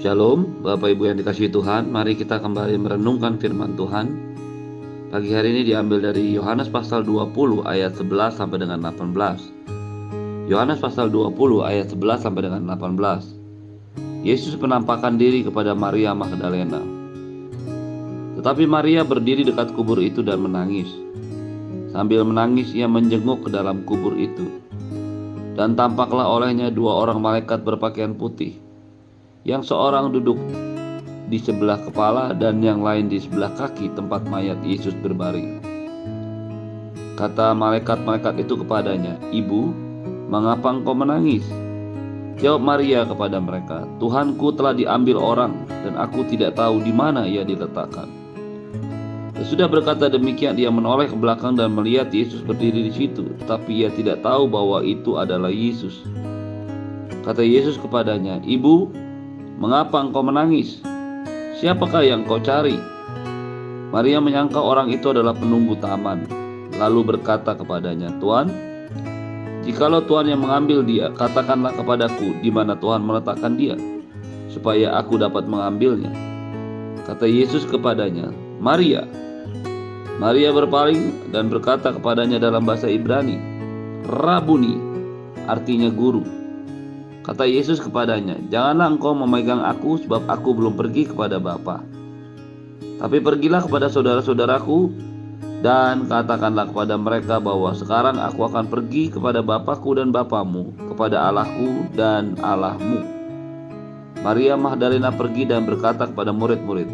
Shalom, Bapak Ibu yang dikasihi Tuhan. Mari kita kembali merenungkan firman Tuhan. Pagi hari ini diambil dari Yohanes pasal 20 ayat 11 sampai dengan 18. Yohanes pasal 20 ayat 11 sampai dengan 18. Yesus menampakkan diri kepada Maria Magdalena. Tetapi Maria berdiri dekat kubur itu dan menangis. Sambil menangis ia menjenguk ke dalam kubur itu. Dan tampaklah olehnya dua orang malaikat berpakaian putih yang seorang duduk di sebelah kepala dan yang lain di sebelah kaki tempat mayat Yesus berbaring. Kata malaikat-malaikat itu kepadanya, "Ibu, mengapa engkau menangis?" Jawab Maria kepada mereka, "Tuhanku telah diambil orang dan aku tidak tahu di mana ia diletakkan." Sesudah berkata demikian, dia menoleh ke belakang dan melihat Yesus berdiri di situ, tetapi ia tidak tahu bahwa itu adalah Yesus. Kata Yesus kepadanya, "Ibu, Mengapa engkau menangis? Siapakah yang kau cari? Maria menyangka orang itu adalah penunggu taman, lalu berkata kepadanya, Tuhan, jikalau Tuhan yang mengambil dia, katakanlah kepadaku di mana Tuhan meletakkan dia, supaya aku dapat mengambilnya. Kata Yesus kepadanya, Maria. Maria berpaling dan berkata kepadanya dalam bahasa Ibrani, Rabuni, artinya guru. Kata Yesus kepadanya, "Janganlah engkau memegang aku, sebab aku belum pergi kepada Bapa. Tapi pergilah kepada saudara-saudaraku dan katakanlah kepada mereka bahwa sekarang aku akan pergi kepada Bapakku dan Bapamu, kepada Allahku dan Allahmu." Maria Magdalena pergi dan berkata kepada murid-murid,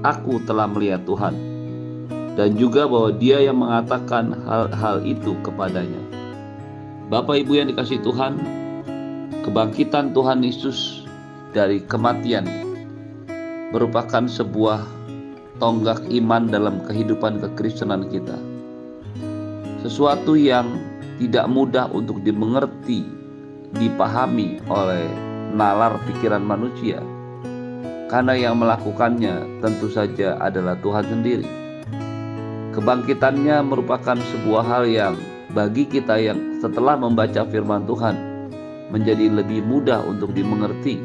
"Aku telah melihat Tuhan." Dan juga bahwa Dia yang mengatakan hal-hal itu kepadanya. Bapak Ibu yang dikasih Tuhan, Kebangkitan Tuhan Yesus dari kematian merupakan sebuah tonggak iman dalam kehidupan kekristenan kita. Sesuatu yang tidak mudah untuk dimengerti, dipahami oleh nalar pikiran manusia. Karena yang melakukannya tentu saja adalah Tuhan sendiri. Kebangkitannya merupakan sebuah hal yang bagi kita yang setelah membaca firman Tuhan menjadi lebih mudah untuk dimengerti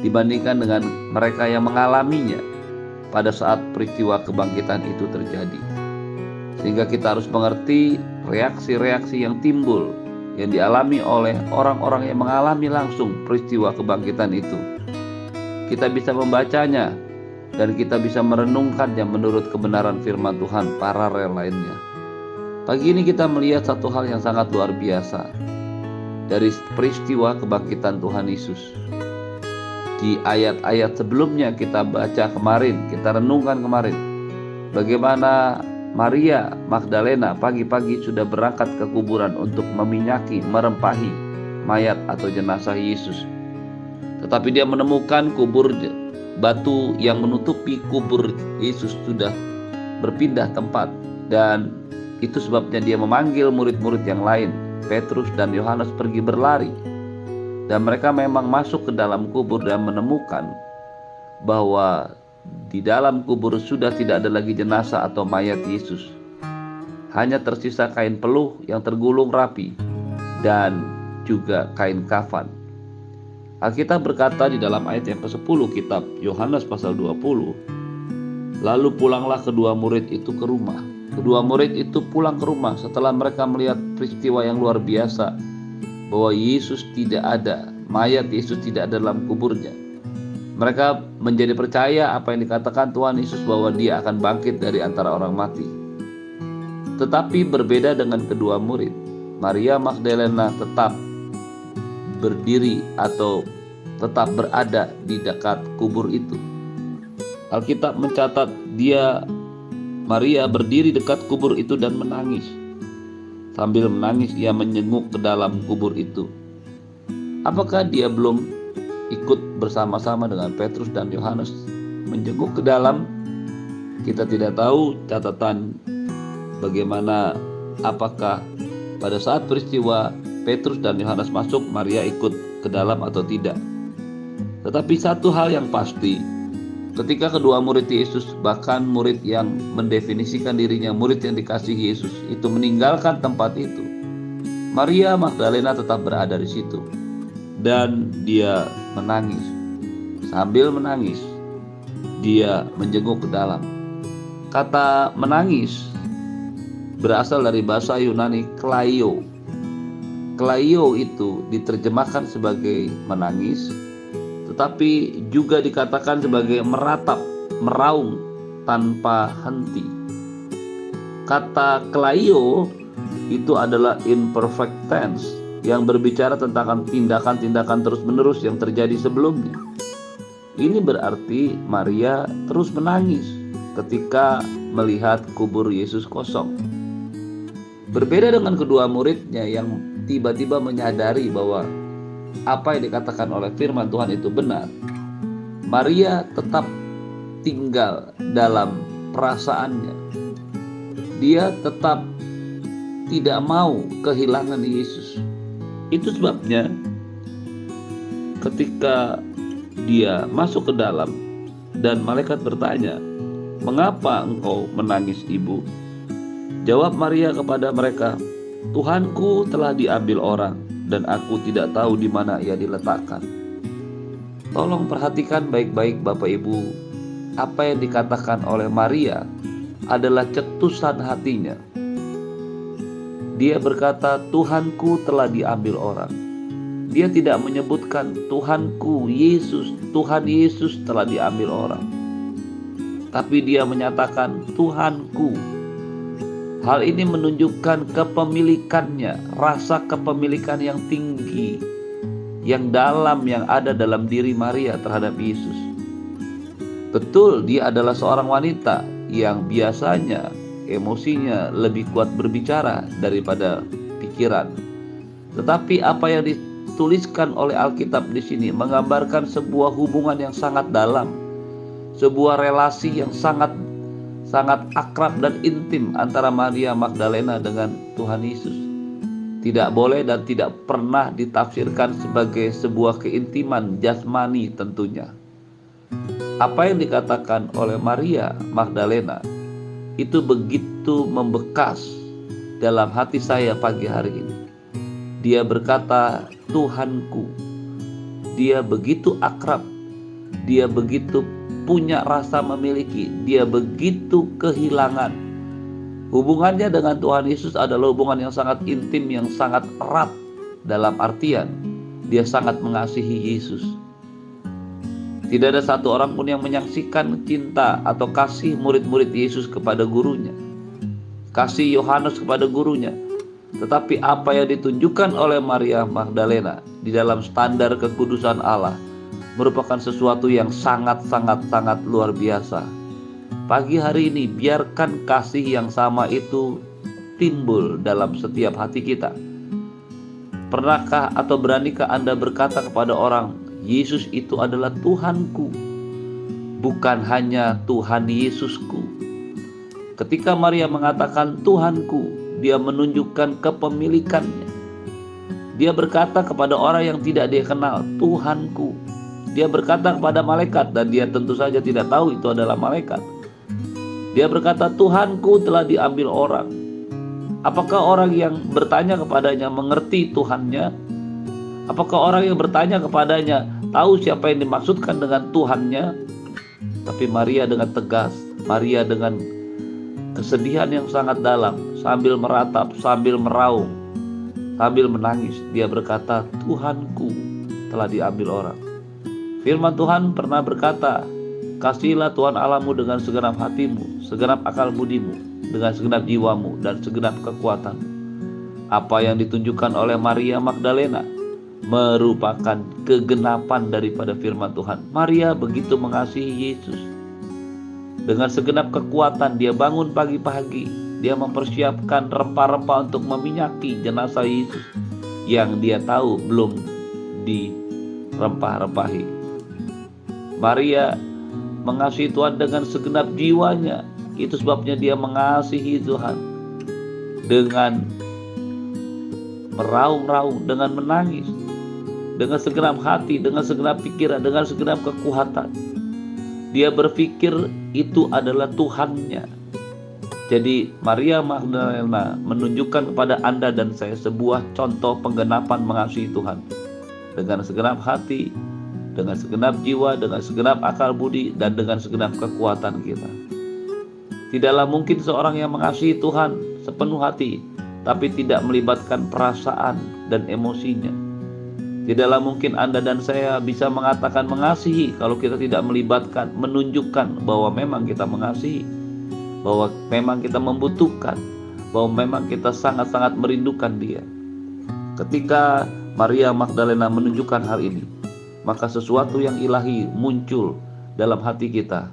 dibandingkan dengan mereka yang mengalaminya pada saat peristiwa kebangkitan itu terjadi. Sehingga kita harus mengerti reaksi-reaksi yang timbul yang dialami oleh orang-orang yang mengalami langsung peristiwa kebangkitan itu. Kita bisa membacanya dan kita bisa merenungkannya menurut kebenaran firman Tuhan paralel lainnya. Pagi ini kita melihat satu hal yang sangat luar biasa, dari peristiwa kebangkitan Tuhan Yesus. Di ayat-ayat sebelumnya kita baca kemarin, kita renungkan kemarin bagaimana Maria Magdalena pagi-pagi sudah berangkat ke kuburan untuk meminyaki, merempahi mayat atau jenazah Yesus. Tetapi dia menemukan kubur batu yang menutupi kubur Yesus sudah berpindah tempat dan itu sebabnya dia memanggil murid-murid yang lain Petrus dan Yohanes pergi berlari, dan mereka memang masuk ke dalam kubur dan menemukan bahwa di dalam kubur sudah tidak ada lagi jenazah atau mayat Yesus. Hanya tersisa kain peluh yang tergulung rapi dan juga kain kafan. Alkitab berkata di dalam ayat yang ke-10 kitab Yohanes pasal 20, Lalu pulanglah kedua murid itu ke rumah Kedua murid itu pulang ke rumah setelah mereka melihat peristiwa yang luar biasa bahwa Yesus tidak ada, mayat Yesus tidak ada dalam kuburnya. Mereka menjadi percaya apa yang dikatakan Tuhan Yesus bahwa dia akan bangkit dari antara orang mati. Tetapi berbeda dengan kedua murid, Maria Magdalena tetap berdiri atau tetap berada di dekat kubur itu. Alkitab mencatat dia Maria berdiri dekat kubur itu dan menangis. Sambil menangis, ia menyenguk ke dalam kubur itu. Apakah dia belum ikut bersama-sama dengan Petrus dan Yohanes menjenguk ke dalam? Kita tidak tahu catatan bagaimana apakah pada saat peristiwa Petrus dan Yohanes masuk, Maria ikut ke dalam atau tidak. Tetapi satu hal yang pasti, Ketika kedua murid Yesus, bahkan murid yang mendefinisikan dirinya murid yang dikasihi Yesus, itu meninggalkan tempat itu, Maria Magdalena tetap berada di situ dan dia menangis. Sambil menangis, dia menjenguk ke dalam. Kata menangis berasal dari bahasa Yunani klaio. Klaio itu diterjemahkan sebagai menangis, tetapi juga dikatakan sebagai meratap, meraung tanpa henti. Kata klaio itu adalah imperfect tense yang berbicara tentang tindakan-tindakan terus-menerus yang terjadi sebelumnya. Ini berarti Maria terus menangis ketika melihat kubur Yesus kosong. Berbeda dengan kedua muridnya yang tiba-tiba menyadari bahwa apa yang dikatakan oleh firman Tuhan itu benar. Maria tetap tinggal dalam perasaannya. Dia tetap tidak mau kehilangan Yesus. Itu sebabnya ketika dia masuk ke dalam dan malaikat bertanya, "Mengapa engkau menangis, Ibu?" Jawab Maria kepada mereka, "Tuhanku telah diambil orang dan aku tidak tahu di mana ia diletakkan." Tolong perhatikan baik-baik Bapak Ibu, apa yang dikatakan oleh Maria adalah cetusan hatinya. Dia berkata, "Tuhanku telah diambil orang." Dia tidak menyebutkan Tuhanku Yesus, Tuhan Yesus telah diambil orang. Tapi dia menyatakan Tuhanku Hal ini menunjukkan kepemilikannya, rasa kepemilikan yang tinggi, yang dalam yang ada dalam diri Maria terhadap Yesus. Betul, dia adalah seorang wanita yang biasanya emosinya lebih kuat berbicara daripada pikiran. Tetapi apa yang dituliskan oleh Alkitab di sini menggambarkan sebuah hubungan yang sangat dalam, sebuah relasi yang sangat sangat akrab dan intim antara Maria Magdalena dengan Tuhan Yesus. Tidak boleh dan tidak pernah ditafsirkan sebagai sebuah keintiman jasmani tentunya. Apa yang dikatakan oleh Maria Magdalena itu begitu membekas dalam hati saya pagi hari ini. Dia berkata, "Tuhanku." Dia begitu akrab, dia begitu punya rasa memiliki, dia begitu kehilangan. Hubungannya dengan Tuhan Yesus adalah hubungan yang sangat intim, yang sangat erat dalam artian dia sangat mengasihi Yesus. Tidak ada satu orang pun yang menyaksikan cinta atau kasih murid-murid Yesus kepada gurunya. Kasih Yohanes kepada gurunya. Tetapi apa yang ditunjukkan oleh Maria Magdalena di dalam standar kekudusan Allah merupakan sesuatu yang sangat-sangat-sangat luar biasa. Pagi hari ini, biarkan kasih yang sama itu timbul dalam setiap hati kita. Pernahkah atau beranikah Anda berkata kepada orang, "Yesus itu adalah Tuhanku, bukan hanya Tuhan Yesusku"? Ketika Maria mengatakan "Tuhanku", dia menunjukkan kepemilikannya. Dia berkata kepada orang yang tidak dia kenal, "Tuhanku". Dia berkata kepada malaikat dan dia tentu saja tidak tahu itu adalah malaikat. Dia berkata, "Tuhanku telah diambil orang." Apakah orang yang bertanya kepadanya mengerti Tuhannya? Apakah orang yang bertanya kepadanya tahu siapa yang dimaksudkan dengan Tuhannya? Tapi Maria dengan tegas, Maria dengan kesedihan yang sangat dalam, sambil meratap, sambil meraung, sambil menangis, dia berkata, "Tuhanku telah diambil orang." Firman Tuhan pernah berkata, Kasihilah Tuhan Allahmu dengan segenap hatimu, segenap akal budimu, dengan segenap jiwamu, dan segenap kekuatanmu. Apa yang ditunjukkan oleh Maria Magdalena merupakan kegenapan daripada firman Tuhan. Maria begitu mengasihi Yesus. Dengan segenap kekuatan dia bangun pagi-pagi. Dia mempersiapkan rempah-rempah untuk meminyaki jenazah Yesus yang dia tahu belum dirempah-rempahi. Maria mengasihi Tuhan dengan segenap jiwanya. Itu sebabnya dia mengasihi Tuhan dengan meraung-raung, dengan menangis, dengan segenap hati, dengan segenap pikiran, dengan segenap kekuatan. Dia berpikir itu adalah Tuhannya. Jadi Maria Magdalena menunjukkan kepada Anda dan saya sebuah contoh penggenapan mengasihi Tuhan. Dengan segenap hati, dengan segenap jiwa, dengan segenap akal budi, dan dengan segenap kekuatan kita. Tidaklah mungkin seorang yang mengasihi Tuhan sepenuh hati, tapi tidak melibatkan perasaan dan emosinya. Tidaklah mungkin Anda dan saya bisa mengatakan mengasihi kalau kita tidak melibatkan, menunjukkan bahwa memang kita mengasihi, bahwa memang kita membutuhkan, bahwa memang kita sangat-sangat merindukan Dia. Ketika Maria Magdalena menunjukkan hal ini, maka sesuatu yang ilahi muncul dalam hati kita.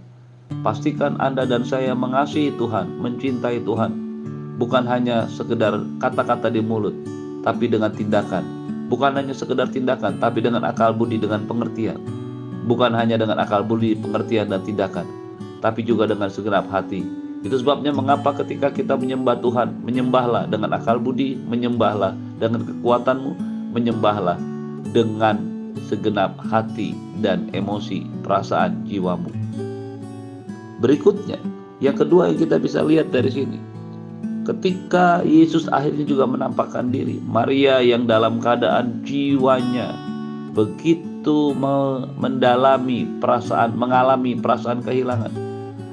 Pastikan Anda dan saya mengasihi Tuhan, mencintai Tuhan, bukan hanya sekedar kata-kata di mulut, tapi dengan tindakan. Bukan hanya sekedar tindakan, tapi dengan akal budi, dengan pengertian. Bukan hanya dengan akal budi, pengertian, dan tindakan, tapi juga dengan segenap hati. Itu sebabnya mengapa ketika kita menyembah Tuhan, menyembahlah dengan akal budi, menyembahlah dengan kekuatanmu, menyembahlah dengan segenap hati dan emosi perasaan jiwamu. Berikutnya, yang kedua yang kita bisa lihat dari sini. Ketika Yesus akhirnya juga menampakkan diri, Maria yang dalam keadaan jiwanya begitu mendalami perasaan, mengalami perasaan kehilangan.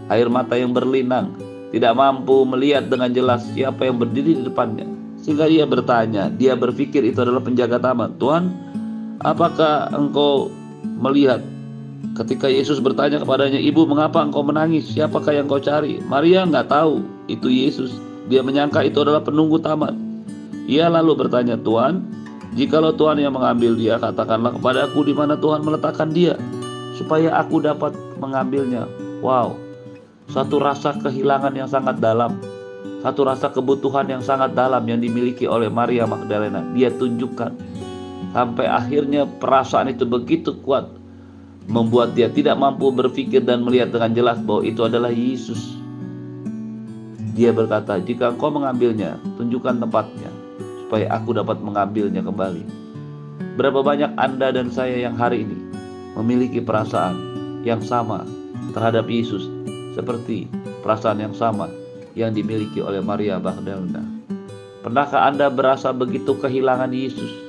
Air mata yang berlinang, tidak mampu melihat dengan jelas siapa yang berdiri di depannya. Sehingga dia bertanya, dia berpikir itu adalah penjaga taman. Tuhan, Apakah engkau melihat ketika Yesus bertanya kepadanya, Ibu mengapa engkau menangis? Siapakah yang kau cari? Maria nggak tahu itu Yesus. Dia menyangka itu adalah penunggu taman. Ia lalu bertanya, Tuhan, jikalau Tuhan yang mengambil dia, katakanlah kepada aku di mana Tuhan meletakkan dia, supaya aku dapat mengambilnya. Wow, satu rasa kehilangan yang sangat dalam, satu rasa kebutuhan yang sangat dalam yang dimiliki oleh Maria Magdalena. Dia tunjukkan sampai akhirnya perasaan itu begitu kuat membuat dia tidak mampu berpikir dan melihat dengan jelas bahwa itu adalah Yesus. Dia berkata, "Jika engkau mengambilnya, tunjukkan tempatnya supaya aku dapat mengambilnya kembali." Berapa banyak Anda dan saya yang hari ini memiliki perasaan yang sama terhadap Yesus seperti perasaan yang sama yang dimiliki oleh Maria Magdalena. Pernahkah Anda berasa begitu kehilangan Yesus?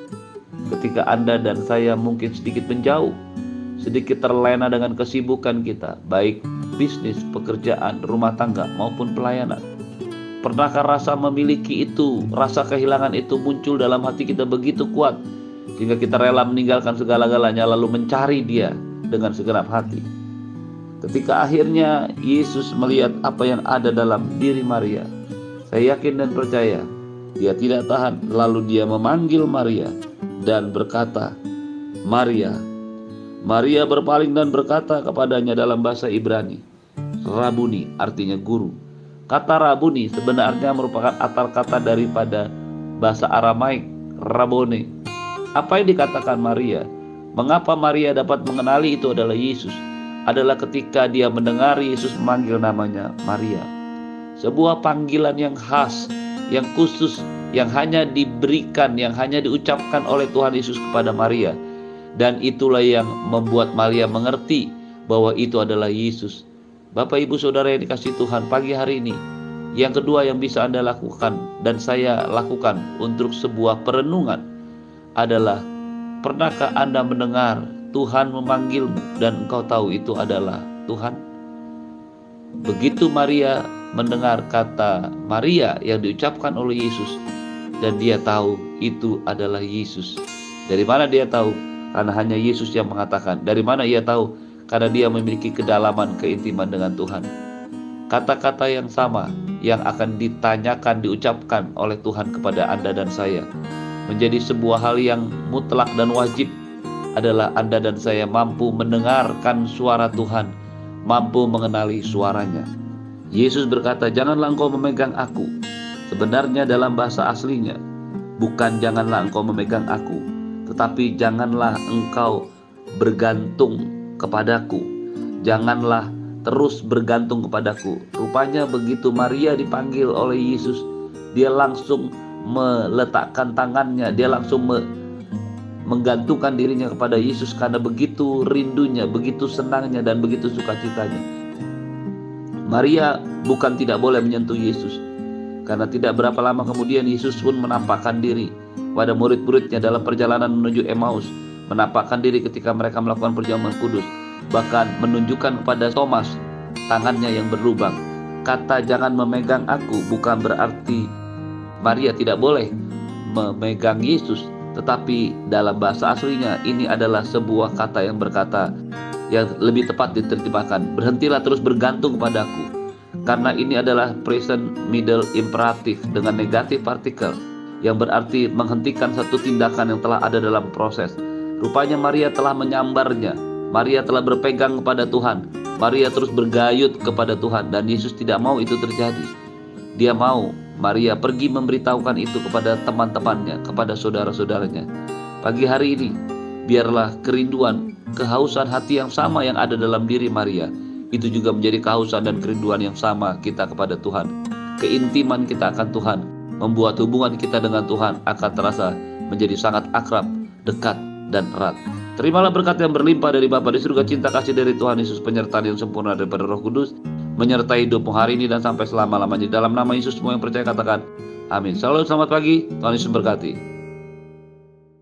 Ketika Anda dan saya mungkin sedikit menjauh, sedikit terlena dengan kesibukan kita, baik bisnis, pekerjaan, rumah tangga, maupun pelayanan. Pernahkah rasa memiliki itu, rasa kehilangan itu muncul dalam hati kita begitu kuat, sehingga kita rela meninggalkan segala-galanya lalu mencari dia dengan segenap hati. Ketika akhirnya Yesus melihat apa yang ada dalam diri Maria, saya yakin dan percaya dia tidak tahan, lalu dia memanggil Maria dan berkata, Maria. Maria berpaling dan berkata kepadanya dalam bahasa Ibrani, Rabuni artinya guru. Kata Rabuni sebenarnya merupakan akar kata daripada bahasa Aramaik, Rabone. Apa yang dikatakan Maria? Mengapa Maria dapat mengenali itu adalah Yesus? Adalah ketika dia mendengar Yesus memanggil namanya Maria. Sebuah panggilan yang khas, yang khusus yang hanya diberikan, yang hanya diucapkan oleh Tuhan Yesus kepada Maria. Dan itulah yang membuat Maria mengerti bahwa itu adalah Yesus. Bapak Ibu Saudara yang dikasih Tuhan pagi hari ini, yang kedua yang bisa Anda lakukan dan saya lakukan untuk sebuah perenungan adalah pernahkah Anda mendengar Tuhan memanggilmu dan engkau tahu itu adalah Tuhan? Begitu Maria mendengar kata Maria yang diucapkan oleh Yesus, dan dia tahu itu adalah Yesus. Dari mana dia tahu? Karena hanya Yesus yang mengatakan. Dari mana ia tahu? Karena dia memiliki kedalaman keintiman dengan Tuhan. Kata-kata yang sama yang akan ditanyakan, diucapkan oleh Tuhan kepada Anda dan saya menjadi sebuah hal yang mutlak dan wajib adalah Anda dan saya mampu mendengarkan suara Tuhan, mampu mengenali suaranya. Yesus berkata, "Janganlah engkau memegang aku, Sebenarnya dalam bahasa aslinya, bukan janganlah engkau memegang aku, tetapi janganlah engkau bergantung kepadaku. Janganlah terus bergantung kepadaku. Rupanya begitu Maria dipanggil oleh Yesus, dia langsung meletakkan tangannya, dia langsung me, menggantungkan dirinya kepada Yesus karena begitu rindunya, begitu senangnya dan begitu sukacitanya. Maria bukan tidak boleh menyentuh Yesus, karena tidak berapa lama kemudian Yesus pun menampakkan diri pada murid-muridnya dalam perjalanan menuju Emmaus menampakkan diri ketika mereka melakukan perjamuan kudus, bahkan menunjukkan kepada Thomas tangannya yang berlubang. Kata jangan memegang aku bukan berarti Maria tidak boleh memegang Yesus, tetapi dalam bahasa aslinya ini adalah sebuah kata yang berkata yang lebih tepat diterjemahkan, berhentilah terus bergantung kepadaku. Karena ini adalah present middle imperatif dengan negatif partikel yang berarti menghentikan satu tindakan yang telah ada dalam proses. Rupanya Maria telah menyambarnya. Maria telah berpegang kepada Tuhan. Maria terus bergayut kepada Tuhan dan Yesus tidak mau itu terjadi. Dia mau Maria pergi memberitahukan itu kepada teman-temannya, kepada saudara-saudaranya. Pagi hari ini, biarlah kerinduan, kehausan hati yang sama yang ada dalam diri Maria itu juga menjadi kehausan dan kerinduan yang sama kita kepada Tuhan. Keintiman kita akan Tuhan membuat hubungan kita dengan Tuhan akan terasa menjadi sangat akrab, dekat, dan erat. Terimalah berkat yang berlimpah dari Bapa di surga, cinta kasih dari Tuhan Yesus, penyertaan yang sempurna daripada Roh Kudus, menyertai hidupmu hari ini dan sampai selama-lamanya. Dalam nama Yesus semua yang percaya katakan, amin. Selalu selamat pagi, Tuhan Yesus berkati.